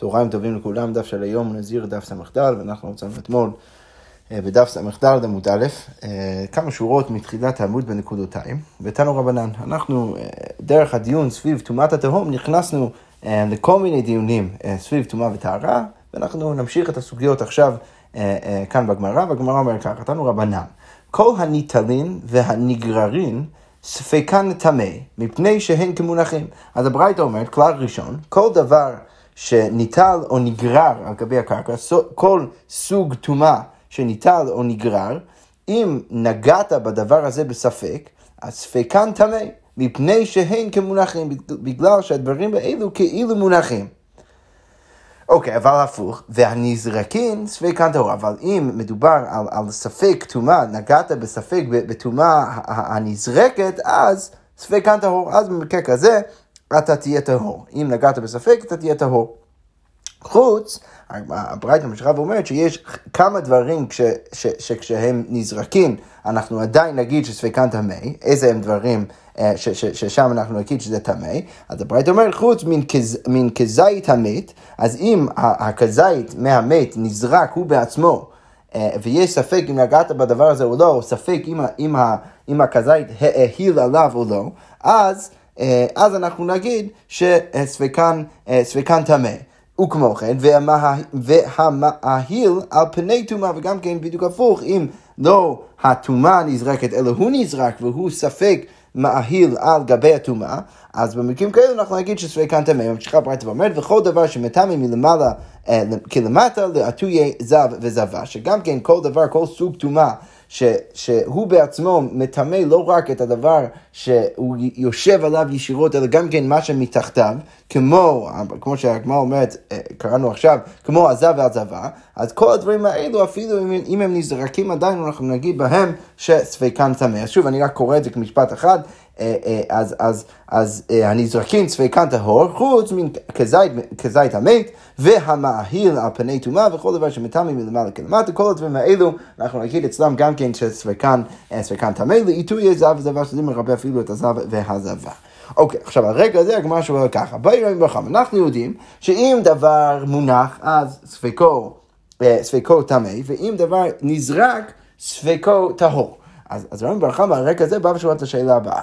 צהריים טובים לכולם, דף של היום נזיר דף ס"ד, ואנחנו מצאנו אתמול אה, בדף ס"ד עמוד א', אה, כמה שורות מתחילת העמוד בנקודותיים, ותנו רבנן. אנחנו, אה, דרך הדיון סביב טומאת התהום, נכנסנו לכל מיני דיונים סביב טומאה וטהרה, ואנחנו נמשיך את הסוגיות עכשיו כאן בגמרא, והגמרא אומר ככה, תנו רבנן. כל הניטלין והנגררין ספקן טמא, מפני שהן כמונחים. אז הברייתא אומרת, כלל ראשון, כל דבר שניטל או נגרר על גבי הקרקע, כל סוג טומאה שניטל או נגרר, אם נגעת בדבר הזה בספק, אז ספקן טמא, מפני שהן כמונחים, בגלל שהדברים האלו כאילו מונחים. אוקיי, אבל הפוך, והנזרקין ספקן טהור, אבל אם מדובר על, על ספק טומאה, נגעת בספק בטומאה הנזרקת, אז ספקן טהור, אז במקרה כזה אתה תהיה טהור. אם נגעת בספק, אתה תהיה טהור. חוץ, הברייתא ממשיכה ואומרת שיש כמה דברים כש, ש, שכשהם נזרקים, אנחנו עדיין נגיד שספקן טמא, איזה הם דברים אה, ש, ש, ששם אנחנו נגיד שזה טמא, אז הברייתא אומרת חוץ מן כזית המת, אז אם הכזית מהמת נזרק הוא בעצמו, אה, ויש ספק אם נגעת בדבר הזה או לא, או ספק אם, אם, אם הכזית העיל עליו או לא, אז אז אנחנו נגיד שספקן טמא. וכמו כן, והמאהיל על פני טומאה, וגם כן בדיוק הפוך, אם לא הטומאה נזרקת, אלא הוא נזרק והוא ספק מאהיל על גבי הטומאה, אז במקרים כאלה אנחנו נגיד שספקן טמא. ממשיכה ברייתא ואומרת, וכל דבר שמטמא מלמעלה אה, כלמטה לעטויי זב וזבה, שגם כן כל דבר, כל סוג טומאה שהוא בעצמו מטמא לא רק את הדבר שהוא יושב עליו ישירות, אלא גם כן מה שמתחתיו, כמו, כמו שהגמרא אומרת, אה, קראנו עכשיו, כמו עזה ועזבה, אז כל הדברים האלו, אפילו אם, אם הם נזרקים עדיין, אנחנו נגיד בהם שספקן טמא. שוב, אני רק קורא את זה כמשפט אחד, אה, אה, אז, אז, אז הנזרקים צפיקן טהור, חוץ מכזית המת, והמאהיל על פני טומאה, וכל דבר שמטמא מלמעלה כלמטה, כל הדברים האלו, אנחנו נגיד אצלם גם כן שצפיקן טמא, לעיתוי זב וזבה, שזה מרבה אפילו את הזב והזבה. אוקיי, עכשיו הרגע הזה הגמרא שואל ככה, באי רבי ברחם, אנחנו יודעים שאם דבר מונח, אז ספקו, ספקו טמא, ואם דבר נזרק, ספקו טהור. אז, אז רבי ברחם, הרקע הזה בא ושואל את השאלה הבאה.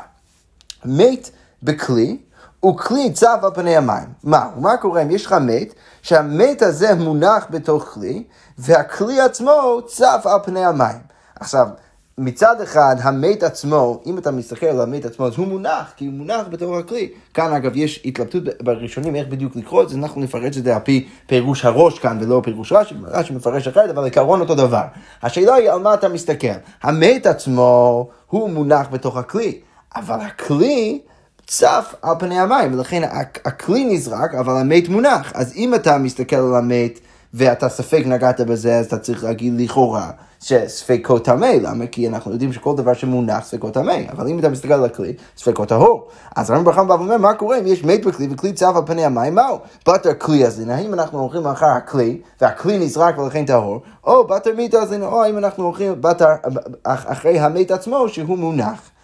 מת בכלי, וכלי צף על פני המים. מה? מה קורה אם יש לך מת, שהמת הזה מונח בתוך כלי, והכלי עצמו צף על פני המים. עכשיו, מצד אחד, המת עצמו, אם אתה מסתכל על המת עצמו, אז הוא מונח, כי הוא מונח בתוך הכלי. כאן אגב יש התלבטות בראשונים איך בדיוק לקרוא את זה, אנחנו נפרש את זה על פי פירוש הראש כאן ולא פירוש רש"י, רש"י מפרש אחרת, אבל עקרון אותו דבר. השאלה היא על מה אתה מסתכל. המת עצמו, הוא מונח בתוך הכלי. אבל הכלי צף על פני המים, ולכן הכלי נזרק, אבל המת מונח. אז אם אתה מסתכל על המת ואתה ספק נגעת בזה, אז אתה צריך להגיד לכאורה שספקו טמא, למה? כי אנחנו יודעים שכל דבר שמונח ספקו טמא, אבל אם אתה מסתכל על הכלי, ספקו טהור. אז רבי ברחם בא ואומר, מה קורה אם יש מת בכלי וכלי צף על פני המים, מהו? בתר כלי אז האם אנחנו הולכים אחר הכלי, והכלי נזרק ולכן טהור, או בתר מיתה אז או האם אנחנו הולכים אחרי המת עצמו שהוא מונח.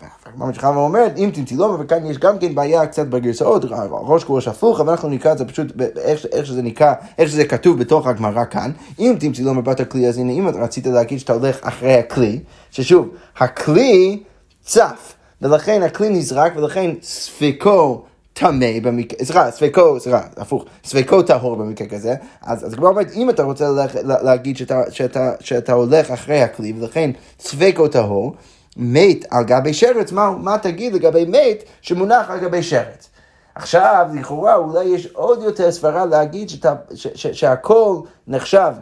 והגמרא ממשיכה ואומרת, אם תמצילומה, וכאן יש גם כן בעיה קצת בגרסאות, ראש כראש הפוך, אבל אנחנו נקרא את זה פשוט איך, איך שזה נקרא, איך שזה כתוב בתוך הגמרא כאן. אם תמצילומה בת הכלי, אז הנה, אם רצית להגיד שאתה הולך אחרי הכלי, ששוב, הכלי צף, ולכן הכלי נזרק, ולכן ספקו טמא במקרה, סליחה, ספקו, סליחה, הפוך, ספקו טהור במקרה כזה, אז הגמרא אומרת, אם אתה רוצה להגיד שאתה, שאתה, שאתה הולך אחרי הכלי, ולכן ספקו טהור, מת על גבי שרץ, מה, מה תגיד לגבי מת שמונח על גבי שרץ? עכשיו, לכאורה, אולי יש עוד יותר סברה להגיד שאתה, ש, ש, שהכל נחשב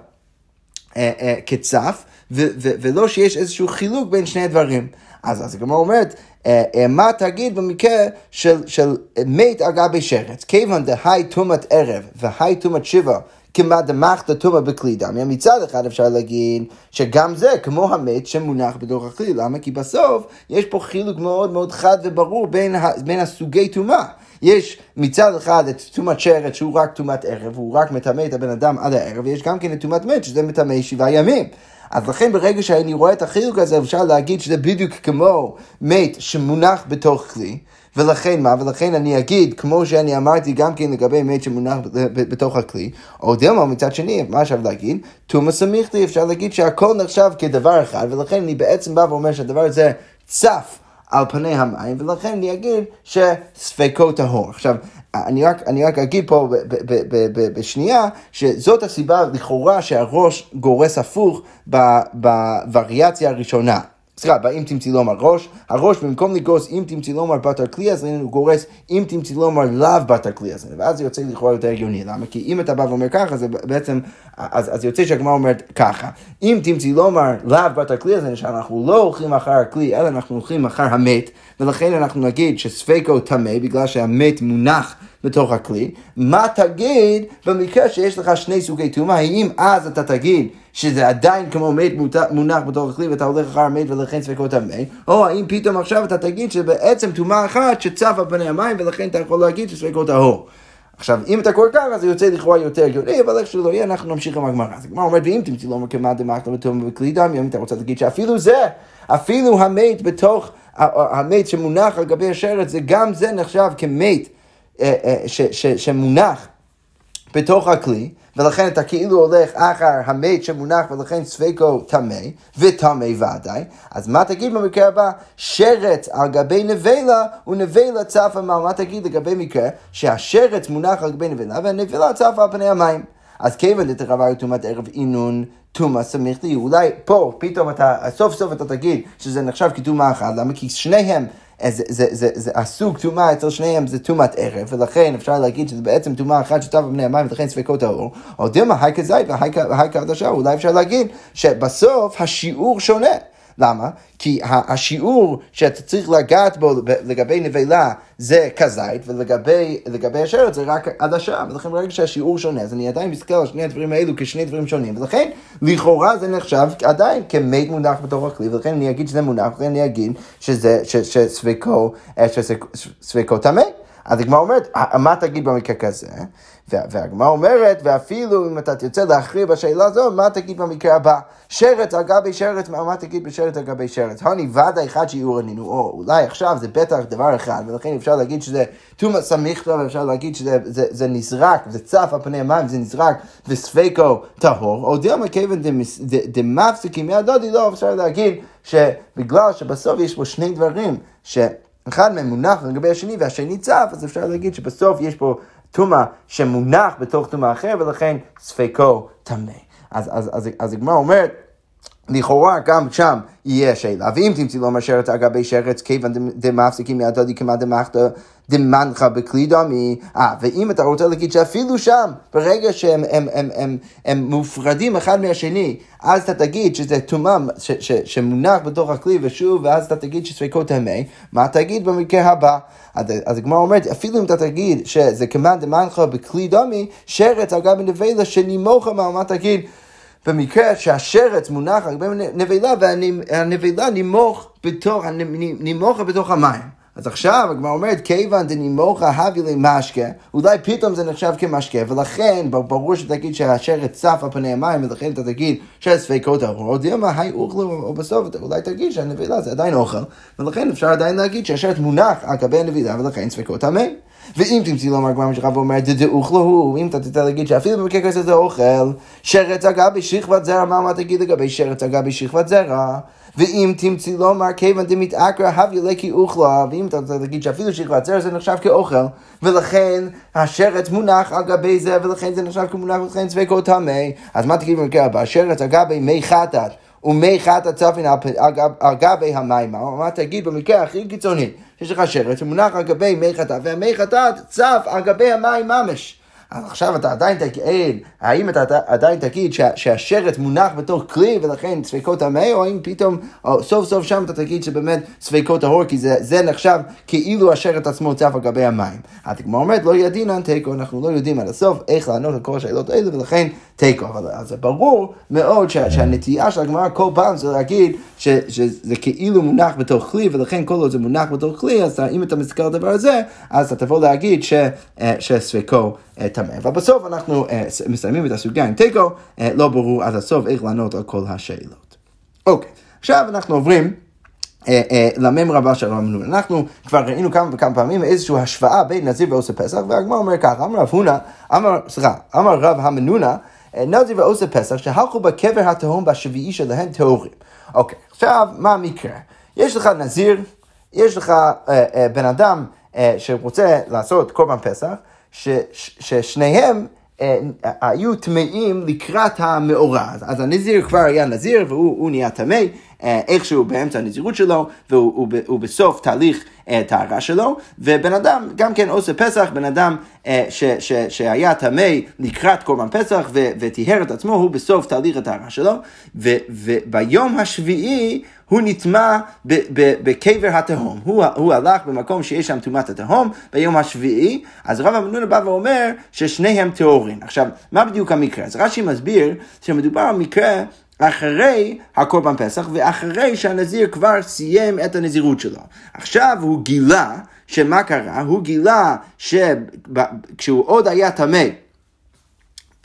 אה, אה, כצף, ו, ו, ולא שיש איזשהו חילוק בין שני הדברים. אז, אז הגמרא אומרת, אה, אה, מה תגיד במקרה של, של מת על גבי שרץ? כיוון דהי תומת ערב והי תומת שיבה כמעט דמחת תומא בכלי דמיה, מצד אחד אפשר להגיד שגם זה כמו המת שמונח בתוך הכלי, למה? כי בסוף יש פה חילוק מאוד מאוד חד וברור בין, בין הסוגי טומאה. יש מצד אחד את טומאת שרת שהוא רק טומאת ערב, הוא רק מטמא את הבן אדם עד הערב, ויש גם כן את טומאת מת שזה מטמא שבעה ימים. אז לכן ברגע שאני רואה את החילוק הזה אפשר להגיד שזה בדיוק כמו מת שמונח בתוך כלי, ולכן מה? ולכן אני אגיד, כמו שאני אמרתי גם כן לגבי מת שמונח בתוך הכלי, או דלמה מצד שני, מה אפשר להגיד? תומא סמיכתי, אפשר להגיד שהכל נחשב כדבר אחד, ולכן אני בעצם בא ואומר שהדבר הזה צף על פני המים, ולכן אני אגיד שספקו טהור. עכשיו, אני רק, אני רק אגיד פה ב, ב, ב, בשנייה, שזאת הסיבה לכאורה שהראש גורס הפוך בווריאציה הראשונה. סליחה, אם תמצאי לומר ראש, הראש במקום לגרוס אם תמצאי לומר בת הכלי הזה, הוא גורס אם תמצאי לומר לאו בת הכלי הזה, ואז זה יוצא לכאורה יותר הגיוני, למה? כי אם אתה בא ואומר ככה, זה בעצם, אז, אז יוצא שהגמרא אומרת ככה, אם תמצאי לומר לאו בת הכלי הזה, שאנחנו לא הולכים אחר הכלי, אלא אנחנו הולכים אחר המת, ולכן אנחנו נגיד שספקו טמא, בגלל שהמת מונח בתוך הכלי, מה תגיד במקרה שיש לך שני סוגי טומאה, האם אז אתה תגיד שזה עדיין כמו מת מונח בתוך הכלי ואתה הולך אחר המת ולכן ספקות טמא, או האם פתאום עכשיו אתה תגיד שבעצם טומאה אחת על פני המים ולכן אתה יכול להגיד שספקות טהור. עכשיו, אם אתה קורא ככה, זה יוצא לכאורה יותר הגיוני, אבל איך שלא יהיה, אנחנו נמשיך עם הגמרא. אז הגמרא אומרת, ואם תמצאי לא כמעט דמחת בתום בכלי דם, אם אתה רוצה להגיד שאפילו זה, אפילו המת בתוך, המת שמונח על גבי השרץ, זה גם זה נחשב כמת אה, אה, שמונח בתוך הכלי, ולכן אתה כאילו הולך אחר המת שמונח ולכן ספקו טמא, וטמא ודאי, אז מה תגיד במקרה הבא? שרץ על גבי נבלה ונבלה צפה מעל, מה תגיד לגבי מקרה שהשרץ מונח על גבי נבלה והנבלה צפה על פני המים. אז כיוון דתרבה טומאת ערב אינון סמיך לי, אולי פה פתאום אתה, סוף סוף אתה תגיד שזה נחשב כטומאה אחת, למה? כי שניהם זה, זה, זה, זה, הסוג טומאה אצל שניהם זה טומאת ערב, ולכן אפשר להגיד שזה בעצם טומאה אחת שטבע בני המים ולכן ספקות האור, או דילמה הייקה זית והייקה חדשה, אולי אפשר להגיד שבסוף השיעור שונה. למה? כי השיעור שאתה צריך לגעת בו לגבי נבלה זה כזית, ולגבי השרת זה רק עדשה, ולכן ברגע שהשיעור שונה, אז אני עדיין מסתכל על שני הדברים האלו כשני דברים שונים, ולכן לכאורה זה נחשב עדיין כמת מונח בתוך הכלי, ולכן אני אגיד שזה מונח, ולכן אני אגיד שזה, שספקו, שספקו טמא. אז הגמרא אומרת, מה תגיד במקרה כזה? והגמרא אומרת, ואפילו אם אתה תרצה להכריע בשאלה הזו, מה תגיד במקרה הבא? שרץ על גבי שרץ, מה תגיד בשרץ על גבי שרץ? הוני ודאי אחד שיעור ענינו, או אולי עכשיו זה בטח דבר אחד, ולכן אפשר להגיד שזה תומא סמיכתא, ואפשר להגיד שזה זה, זה נזרק, זה צף על פני המים, זה נזרק וספקו טהור, או דילמה כיוון דמפסיקים מהדודי, לא, אפשר להגיד שבגלל שבסוף יש פה שני דברים, ש... אחד מהם מונח לגבי השני והשני צף, אז אפשר להגיד שבסוף יש פה טומאה שמונח בתוך טומאה אחר, ולכן ספקו טמא. אז, אז, אז, אז הגמרא אומרת, לכאורה גם שם יהיה שאלה, ואם תמצאי לומר שרץ על גבי שרץ, כיוון דמפסיקים מהדודי כמעט דמחתא דמנחה בכלי דמי, אה, ואם אתה רוצה להגיד שאפילו שם, ברגע שהם הם, הם, הם, הם מופרדים אחד מהשני, אז אתה תגיד שזה טומאה שמונח בתוך הכלי, ושוב, ואז אתה תגיד שספקו טמא, מה תגיד במקרה הבא? אז הגמרא אומרת, אפילו אם אתה תגיד שזה כמעט דמנחה בכלי דמי, שרץ על גבי נבלה שנימוכה מה תגיד? במקרה שהשרץ מונח על גבי נבלה והנבלה נימוך בתוך, נימוכה בתוך המים. אז עכשיו הגמרא אומרת, כיוון דנימוכה הבי למשקה, אולי פתאום זה נחשב כמשקה, ולכן ברור שתגיד שהשרת צף על פני המים, ולכן אתה תגיד שהספקות האחרות, דילמה היי אוכלו, או בסוף אולי תגיד שהנבילה זה עדיין אוכל, ולכן אפשר עדיין להגיד שהשרת מונח על גבי הנבילה, ולכן ספקות המים. ואם תמצאי לומר הגמרא משלך ואומרת דדאוך לו, אם אתה תצא להגיד שאפילו במקרה כזה זה אוכל, שרץ אגבי שכבת זרע, מה מה תגיד לגבי שרץ אגבי שכבת זרע? ואם תמצאי לומר כיוון דמתעקרא הבי לקי אוכלה, ואם אתה רוצה להגיד שאפילו שכבת זרע זה נחשב כאוכל, ולכן השרץ מונח על גבי זה, ולכן זה נחשב כמונח, ולכן צבקו טמא, אז מה תגיד במקרה הבא? שרץ על גבי מי חטאת. ומי חטאת צפין על גבי המים, מה תגיד במקרה הכי קיצוני, יש לך שרץ שמונח על גבי מי חטאת, והמי חטאת צף על גבי המים ממש. אז עכשיו אתה עדיין תגיד, האם אתה עדיין תגיד שה, שהשרץ מונח בתור כלי ולכן ספקות טמא, או האם פתאום, או סוף סוף שם אתה תגיד שבאמת ספקות טהור, כי זה, זה נחשב כאילו השרץ עצמו צף על גבי המים. התגמר אומרת, לא ידינן תיקו, אנחנו לא יודעים עד הסוף איך לענות על כל השאלות האלה, ולכן תיקו. אבל זה ברור מאוד שה, שהנטייה של הגמרא כל פעם זה להגיד ש, שזה כאילו מונח בתור כלי, ולכן כל עוד זה מונח בתור כלי, אז אם אתה מסתכל על הדבר הזה, אז אתה תבוא להגיד ש, אה, שספקו טמא. טמא. אבל בסוף אנחנו uh, מסיימים את הסוגיה עם תיקו, uh, לא ברור עד הסוף איך לענות על כל השאלות. אוקיי, עכשיו אנחנו עוברים אה, אה, למם רבה של רב. אנחנו כבר ראינו כמה וכמה פעמים איזושהי השוואה בין נזיר ועושה פסח, והגמר אומר ככה, אמר רב הונא, אמר, סליחה, אמר רב המנונה, אה, נזיר ועושה פסח, שהלכו בקבר התהום בשביעי שלהם טהורים. אוקיי, עכשיו, מה המקרה? יש לך נזיר, יש לך אה, אה, בן אדם אה, שרוצה לעשות קורבן פסח, ש, ש, ששניהם אה, היו טמאים לקראת המאורע. אז הנזיר כבר היה נזיר והוא נהיה טמא. אה, איכשהו באמצע הנזירות שלו, והוא בסוף תהליך אה, טהרה שלו, ובן אדם גם כן עושה פסח, בן אדם ש, שהיה טמא לקראת קורבן פסח וטיהר את עצמו, הוא בסוף תהליך הטהרה שלו, וביום השביעי הוא נטמע בקבר התהום. הוא, הוא הלך במקום שיש שם טומאת התהום ביום השביעי, אז רב המנונה בא ואומר ששניהם טהורים. עכשיו, מה בדיוק המקרה? אז רש"י מסביר שמדובר על מקרה אחרי הקורבן פסח ואחרי שהנזיר כבר סיים את הנזירות שלו. עכשיו הוא גילה שמה קרה? הוא גילה שכשהוא עוד היה טמא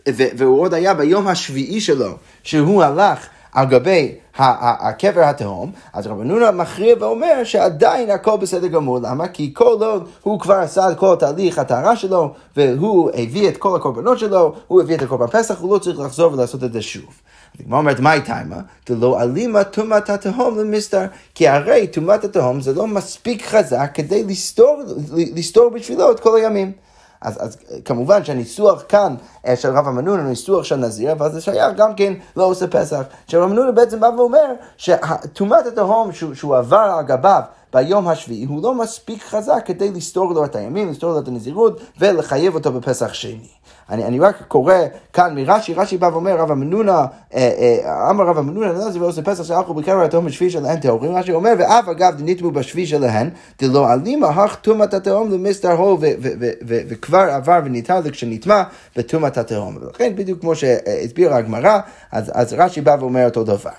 והוא עוד היה ביום השביעי שלו, שהוא הלך על גבי הקבר התהום, אז רב נונה מכריע ואומר שעדיין הכל בסדר גמור, למה? כי כל עוד הוא כבר עשה את כל תהליך הטהרה שלו, והוא הביא את כל הקורבנות שלו, הוא הביא את הקורבן פסח, הוא לא צריך לחזור ולעשות את זה שוב. הגמרא אומרת, מהי טיימה? דלא אלימה טומאת התהום למסתר, כי הרי טומאת התהום זה לא מספיק חזק כדי לסתור, לסתור בשבילו את כל הימים. אז, אז כמובן שהניסוח כאן אה, של רב המנון הוא ניסוח של נזיר, אבל זה שייך גם כן לא עושה פסח. שרב המנון בעצם בא ואומר שטומאת התהום שהוא, שהוא עבר על גביו ביום השביעי הוא לא מספיק חזק כדי לסתור לו את הימים, לסתור לו את הנזירות ולחייב אותו בפסח שני. אני, אני רק קורא כאן מרש"י, רש"י בא ואומר, רב המנונה, אה, אה, אמר רב המנונה, נזיר ועושה פסח שהלכו בקרב התהום בשביעי שלהן טהורים, רש"י אומר, ואף אגב דניתמו בשביעי שלהן, דלא עלימה הך טומאת התהום למסתר הו, וכבר עבר וניתן לכשנטמע בטומאת התהום. ולכן בדיוק כמו שהסבירה הגמרא, אז, אז רש"י בא ואומר אותו דבר.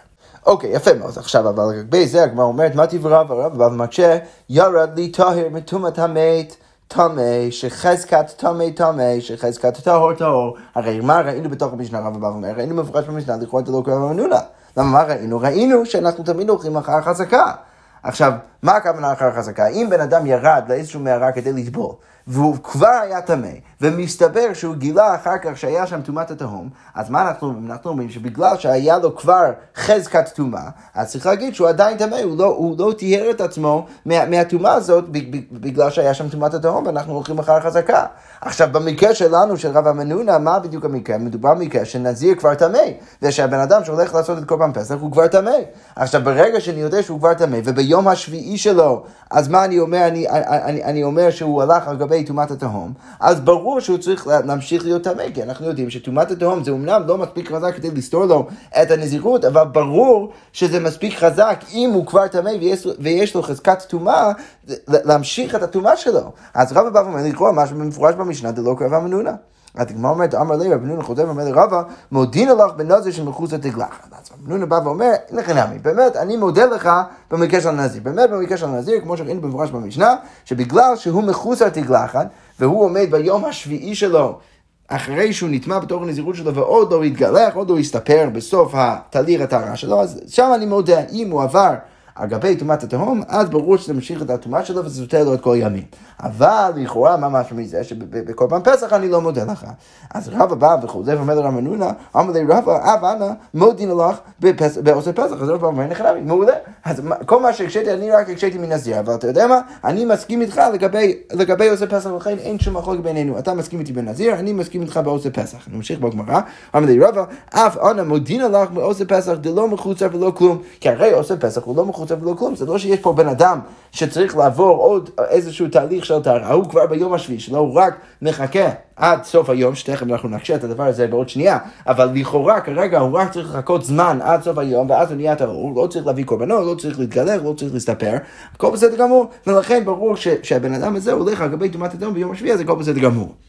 אוקיי, יפה מאוד. עכשיו, אבל לגבי זה הגמרא אומרת, מה תברא ורב בא ומקשה, ירד לי טהר מטומאת המת. טמא, שחזקת טמא טמא, שחזקת טהור טהור. הרי מה ראינו בתוך המשנה רב אבא אומר? ראינו מפורש במשנה, לכאורה אתה לא קורא במנונה. למה מה ראינו? ראינו שאנחנו תמיד הולכים אחר חזקה. עכשיו, מה הכוונה אחר חזקה? אם בן אדם ירד לאיזשהו מערה כדי לטבול, והוא כבר היה טמא, ומסתבר שהוא גילה אחר כך שהיה שם טומאת התהום, אז מה אנחנו אומרים? אנחנו אומרים שבגלל שהיה לו כבר חזקת טומאה, אז צריך להגיד שהוא עדיין טמא, הוא לא, לא טיהר את עצמו מה, מהטומאה הזאת בגלל שהיה שם טומאת התהום, ואנחנו הולכים אחר חזקה. עכשיו, במקרה שלנו, של רב המנונה, מה בדיוק המקרה? מדובר במקרה שנזיר כבר טמא, ושהבן אדם שהולך לעשות את קורבן פסח הוא כבר טמא. עכשיו, ברגע שאני יודע שהוא כבר טמא, וביום השביעי שלו, אז מה אני אומר? אני, אני, אני אומר שהוא הלך על גבי טומאת התהום, אז ברור שהוא צריך להמשיך להיות טמא, כי אנחנו יודעים שטומאת התהום זה אומנם לא מספיק חזק כדי לסתור לו את הנזירות, אבל ברור שזה מספיק חזק אם הוא כבר טמא ויש, ויש לו חזקת טומאה, להמשיך את הטומאה שלו. אז רבא בא ואומר לקרוא משהו במפורש במשנה דלא קרבה מנונה. הגמרא אומרת, אמר לי רב נונה חוזר ואומר לרבא, מודינה לך בנזר שמחוץ לתגלחת. אז רב נונה בא ואומר, לכן נמי, באמת, אני מודה לך במקרה של הנזיר. באמת במקרה של הנזיר, כמו שראינו במפורש במשנה, שבגלל שהוא מחוץ לתגלחת, והוא עומד ביום השביעי שלו, אחרי שהוא נטמע בתוך הנזירות שלו ועוד לא התגלח, עוד לא הסתפר בסוף התהליך הטהרה שלו, אז שם אני מודה, אם הוא עבר על גבי טומאת התהום, אז ברור שזה ממשיך את הטומאה שלו וזה סותר לו את כל ימים. אבל לכאורה מה משהו מזה שבקורבן פסח אני לא מודה לך. אז רבא בא וחוזר ואומר לרב מנונה, אמר לי רבא, אב אנא מודין לך בעושה פסח. אז רבא אומר לך מעולה. אז כל מה שהקשיתי אני רק הקשיתי מנזיר, אבל אתה יודע מה? אני מסכים איתך לגבי עושה פסח, ולכן אין שום מחלוקת בינינו. אתה מסכים איתי בנזיר, אני מסכים איתך בעושה פסח. נמשיך בגמרא, אמר לי רבא, אף אנא מודין לך בעושה פסח דלא מחוצה ולא כלום. כי הרי עושה פסח הוא לא מחוצה ולא כלום. זה לא שיש פה בן אדם שצריך לעבור עוד איזשהו תהליך של טהרה, הוא כבר ביום השביעי שלו, הוא רק מחכה עד סוף היום, שתכף אנחנו נקשה את הדבר הזה בעוד שנייה, אבל לכאורה כרגע הוא רק צריך לחכות זמן עד סוף היום, ואז הוא נהיה טהור, הוא לא צריך להביא קורבנות, לא צריך להתגלח, לא צריך להסתפר, הכל בסדר גמור, ולכן ברור שהבן אדם הזה הולך על גבי טומאת הדם ביום השביעי, אז הכל בסדר גמור.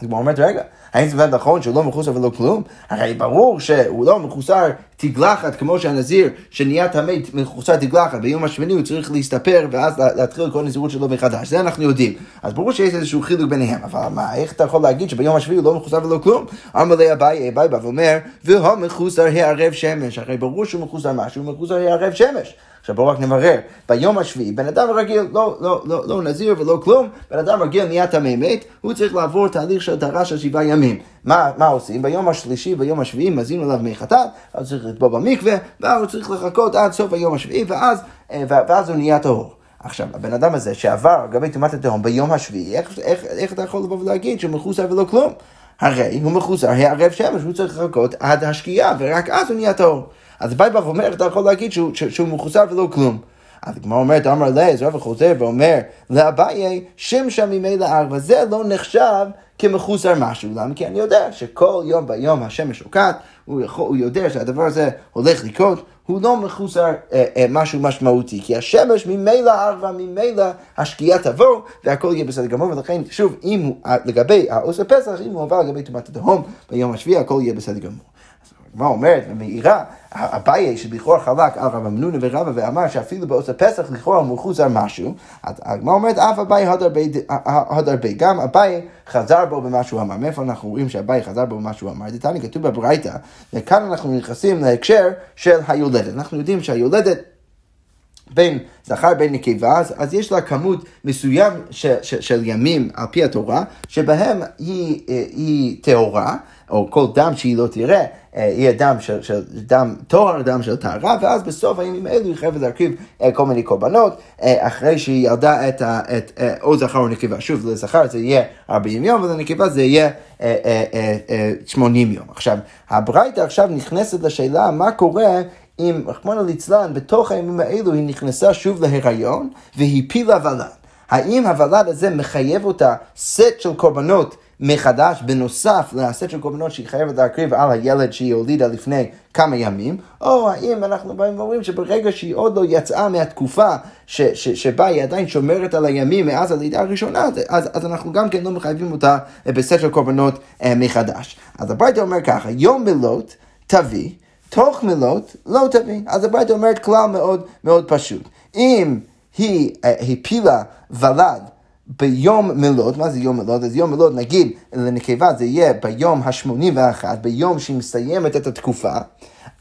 אז הוא אומרת, רגע, האם זה באמת נכון שהוא לא מחוסר ולא כלום? הרי ברור שהוא לא מחוסר תגלחת כמו שהנזיר שנהיה טמא מחוסר תגלחת ביום השמיני הוא צריך להסתפר ואז להתחיל כל הנזירות שלו מחדש, זה אנחנו יודעים. אז ברור שיש איזשהו חילוק ביניהם, אבל מה, איך אתה יכול להגיד שביום השביעי הוא לא מחוסר ולא כלום? אמר לי אביי, אביי בא ואומר, והוא מחוסר הערב שמש, הרי ברור שהוא מחוסר משהו, הוא מחוסר הערב שמש. עכשיו בואו רק נברר, ביום השביעי, בן אדם רגיל, לא, לא, לא, לא נזיר ולא כלום, בן אדם רגיל נהיה טמא מת, הוא צריך לעבור תהליך של טהרה של שבעה ימים. מה, מה עושים? ביום השלישי, ביום השביעי, מזינו עליו מי חטאת, אז צריך לטבוע במקווה, ואז הוא צריך לחכות עד סוף היום השביעי, ואז, אה, ואז הוא נהיה טהור. עכשיו, הבן אדם הזה שעבר על גבי טומאת התהום ביום השביעי, איך, איך, איך אתה יכול לבוא ולהגיד שהוא מחוסר ולא כלום? הרי הוא מחוסר הערב שמש, הוא צריך לחכות עד השקיעה, ורק אז הוא נהיה טהור. אז ביי בא ואומר, אתה יכול להגיד שהוא, שהוא מחוסר ולא כלום. אז הגמרא אומרת, אמר לה, אז רבא חוזר ואומר לאביי, שמשם ממילא ארבע, זה לא נחשב כמחוסר משהו. למה? כי אני יודע שכל יום ביום השמש שוקעת, הוא, הוא יודע שהדבר הזה הולך לקרות, הוא לא מחוסר אה, אה, משהו משמעותי, כי השמש ממילא ארבע, ממילא השקיעה תבוא, והכל יהיה בסדר גמור, ולכן, שוב, אם הוא, לגבי העושה פסח, אם הוא עבר לגבי טומאת התהום ביום השביעי, הכל יהיה בסדר גמור. הגמרא אומרת ומאירה, אביי שלכאורה חלק על רב אמנונה ורבא ואמר שאפילו בעוץ הפסח לכאורה הוא מחוזר משהו, הגמרא אומרת אף אביי עוד הרבה, גם אביי חזר בו במה שהוא אמר. מאיפה אנחנו רואים שאביי חזר בו במה שהוא אמר? דתני כתוב בברייתא, וכאן אנחנו נכנסים להקשר של היולדת. אנחנו יודעים שהיולדת בין זכר בין נקבה, אז, אז יש לה כמות מסוים ש, ש, של ימים על פי התורה, שבהם היא, היא טהורה, או כל דם שהיא לא תראה, אה, יהיה דם של, של דם טוהר, דם של טהרה, ואז בסוף הימים האלו היא חייבת להרכיב אה, כל מיני קורבנות, אה, אחרי שהיא ילדה את, את, או זכר או נקבה. שוב, לזכר זה יהיה 40 יום, ולנקבה זה יהיה 80 יום. עכשיו, הברייתא עכשיו נכנסת לשאלה מה קורה אם, רחמנא ליצלן, בתוך הימים האלו היא נכנסה שוב להיריון והפילה ולד. האם הוולד הזה מחייב אותה סט של קורבנות מחדש, בנוסף לסט של קורבנות שהיא חייבת להקריב על הילד שהיא הולידה לפני כמה ימים, או האם אנחנו באים ואומרים שברגע שהיא עוד לא יצאה מהתקופה ש, ש, שבה היא עדיין שומרת על הימים מאז הלידה הראשונה, אז, אז אנחנו גם כן לא מחייבים אותה בסט של קורבנות אה, מחדש. אז הברייתא אומר ככה, יום מלות תביא, תוך מלות לא תביא. אז הברייתא אומרת כלל מאוד מאוד פשוט. אם היא הפילה ולד ביום מלוד, מה זה יום מלוד? אז יום מלוד, נגיד לנקבה זה יהיה ביום ה-81, ביום שהיא מסיימת את התקופה,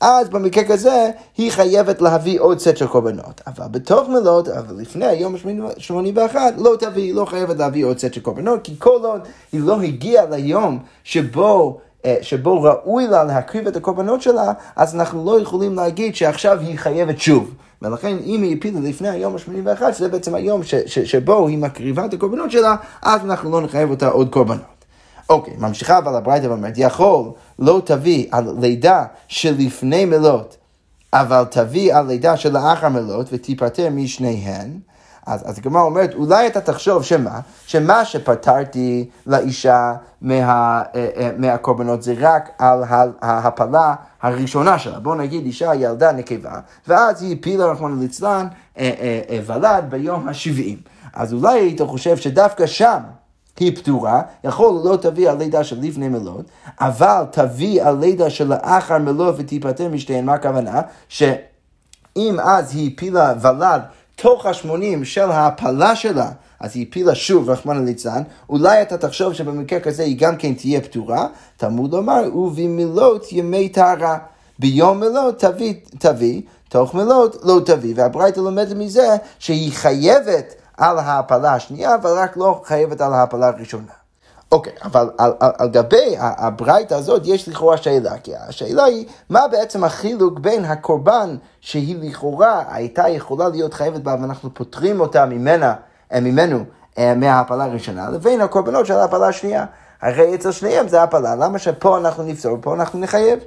אז במקרה כזה היא חייבת להביא עוד סט של קורבנות. אבל בתוך מלוד, אבל לפני היום ה-81, לא תביא, היא לא חייבת להביא עוד סט של קורבנות, כי כל עוד היא לא הגיעה ליום שבו... אה, שבו ראוי לה להקריב את הקורבנות שלה, אז אנחנו לא יכולים להגיד שעכשיו היא חייבת שוב. ולכן אם היא הפילה לפני היום ה-81, שזה בעצם היום ש, ש, שבו היא מקריבה את הקורבנות שלה, אז אנחנו לא נחייב אותה עוד קורבנות. אוקיי, ממשיכה אבל הברייתא ואומרת, יכול לא תביא על לידה שלפני מלות, אבל תביא על לידה שלאחר מלות ותיפטר משניהן. אז, אז הגמרא אומרת, אולי אתה תחשוב שמה? שמה שפטרתי לאישה מה, אה, אה, מהקורבנות זה רק על ההפלה הראשונה שלה. בוא נגיד אישה ילדה נקבה, ואז היא הפילה רחמנא ליצלן אה, ולד ביום השבעים. אז אולי היית חושב שדווקא שם היא פטורה, יכול לא תביא על לידה של לפני מלות, אבל תביא על לידה של לאחר מלות ותיפטר משתיהן, מה הכוונה? שאם אז היא הפילה ולד תוך השמונים של ההפלה שלה, אז היא הפילה שוב, רחמנא ליצלן, אולי אתה תחשוב שבמקרה כזה היא גם כן תהיה פטורה, תלמוד לומר, ובמילות ימי טהרה. ביום מלות תביא, תביא, תוך מלות לא תביא. והברייתא לומדת מזה שהיא חייבת על ההפלה השנייה, אבל רק לא חייבת על ההפלה הראשונה. אוקיי, okay, אבל על, על, על גבי הברייתא הזאת יש לכאורה שאלה, כי השאלה היא, מה בעצם החילוק בין הקורבן שהיא לכאורה הייתה יכולה להיות חייבת בה ואנחנו פוטרים אותה ממנה, אה, ממנו אה, מההפלה הראשונה, לבין הקורבנות של ההפלה השנייה. הרי אצל שניהם זה הפלה, למה שפה אנחנו נפסור ופה אנחנו נחייב?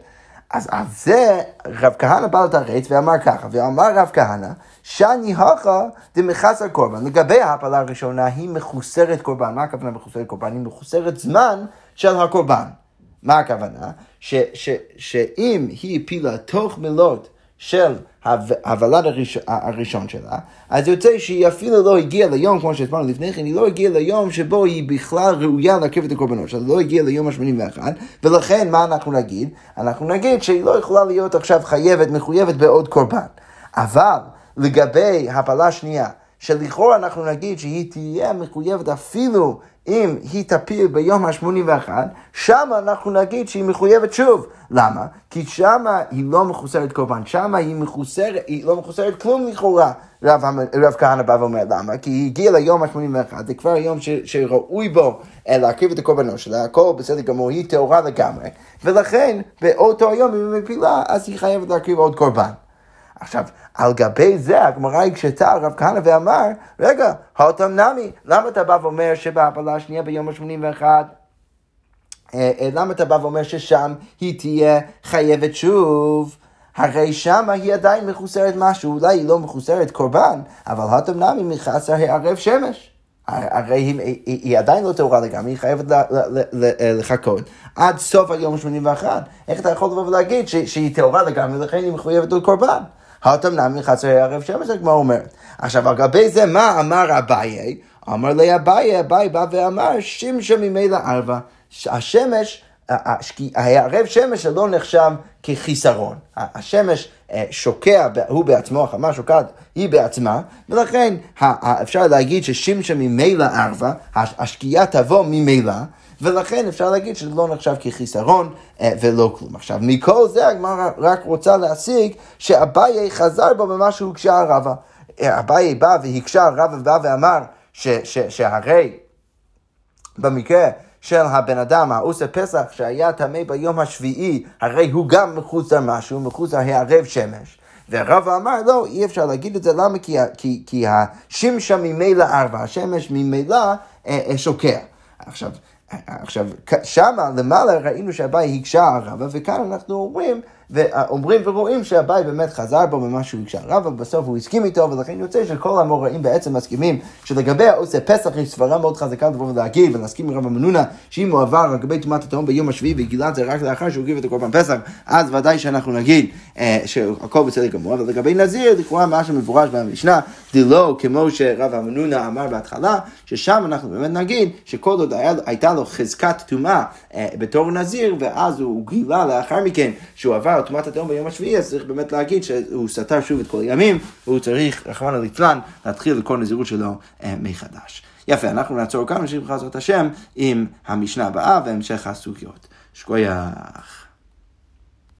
אז על זה רב כהנא בא לתרץ ואמר ככה, ואמר רב כהנא, שאני הכה דמחסר קורבן. לגבי ההפלה הראשונה, היא מחוסרת קורבן. מה הכוונה מחוסרת קורבן? היא מחוסרת זמן של הקורבן. מה הכוונה? ש, ש, שאם היא הפילה תוך מילות של הוולד הראש, הראשון שלה, אז יוצא שהיא אפילו לא הגיעה ליום, כמו שהסברנו לפני כן, היא לא הגיעה ליום שבו היא בכלל ראויה להקריב את הקורבנות שלה, לא הגיעה ליום ה-81, ולכן מה אנחנו נגיד? אנחנו נגיד שהיא לא יכולה להיות עכשיו חייבת, מחויבת בעוד קורבן. אבל לגבי הפלה שנייה, שלכאורה אנחנו נגיד שהיא תהיה מחויבת אפילו אם היא תפיל ביום ה-81, שם אנחנו נגיד שהיא מחויבת שוב. למה? כי שם היא לא מחוסרת קורבן, שם היא מחוסרת, היא לא מחוסרת כלום לכאורה. רב, רב כהנא בא ואומר למה? כי היא הגיעה ליום ה-81, זה כבר היום ש, שראוי בו אה, להקריב את הקורבנות שלה, הכל בסדר גמור, היא טהורה לגמרי, ולכן באותו היום אם היא מפילה, אז היא חייבת להקריב עוד קורבן. עכשיו, על גבי זה הגמרא הקשתה רב כהנא ואמר, רגע, האותם נמי, למה אתה בא ואומר שבהפלה השנייה ביום ה-81 אה, אה, למה אתה בא ואומר ששם היא תהיה חייבת שוב? הרי שם היא עדיין מחוסרת משהו, אולי היא לא מחוסרת קורבן, אבל הטם נמי מחסר הערב שמש. הרי היא, היא, היא עדיין לא טהורה לגמרי, היא חייבת לחכות עד סוף היום ה-81. איך אתה יכול לבוא ולהגיד שהיא טהורה לגמרי, לכן היא מחויבת לקורבן? הטם נמי מחסר הערב שמש, הגמרא אומרת. עכשיו, על גבי זה, מה אמר אביי? אמר לי אביי, אביי בא ואמר, שמשם ממילא ארבע. השמש הערב שמש לא נחשב כחיסרון. השמש אה, שוקע, הוא בעצמו, החמה שוקעת, היא בעצמה, ולכן אפשר להגיד ששמשם ממילא ערבה, השקיעה תבוא ממילא, ולכן אפשר להגיד שזה לא נחשב כחיסרון אה, ולא כלום. עכשיו, מכל זה הגמרא רק רוצה להשיג שאביי חזר בו במה שהוגשה הרבה. אה, אביי בא והקשה הרבה ובא ואמר שהרי במקרה של הבן אדם, העושה פסח, שהיה טמא ביום השביעי, הרי הוא גם מחוץ למשהו, מחוץ להערב שמש. והרב אמר, לא, אי אפשר להגיד את זה, למה? כי, כי, כי השמשה ממילא ארבע, השמש ממילא אה, אה, שוקע. עכשיו, עכשיו, שמה למעלה ראינו שהבית הקשה הרבה, וכאן אנחנו אומרים ואומרים ורואים שהבית באמת חזר בו ממה שהוא הקשה. רב, אבל בסוף הוא הסכים איתו, ולכן יוצא שכל המוראים בעצם מסכימים שלגבי העושה פסח יש סברה מאוד חזקה לבוא ולהגיד ולהסכים עם רב המנונה, שאם הוא עבר לגבי טומאת התהום ביום השביעי וגילה את זה רק לאחר שהוא הגיב את הקורבן פסח, אז ודאי שאנחנו נגיד אה, שהכל בסדר גמור, אבל לגבי נזיר, לכאורה מה שמפורש במשנה, זה לא כמו שרב המנונה אמר בהתחלה, ששם אנחנו באמת נגיד שכל עוד הייתה לו חזקת טומאה אה, בתור נזיר, ואז הוא גילה לאחר מכן שהוא עבר טומאת התהום ביום השביעי, אז צריך באמת להגיד שהוא סתר שוב את כל הימים, והוא צריך, רחמנא ליצלן, להתחיל את כל הנזירות שלו אה, מחדש. יפה, אנחנו נעצור כאן, נמשיך בחזרת השם עם המשנה הבאה והמשך הסוגיות. שכוייח.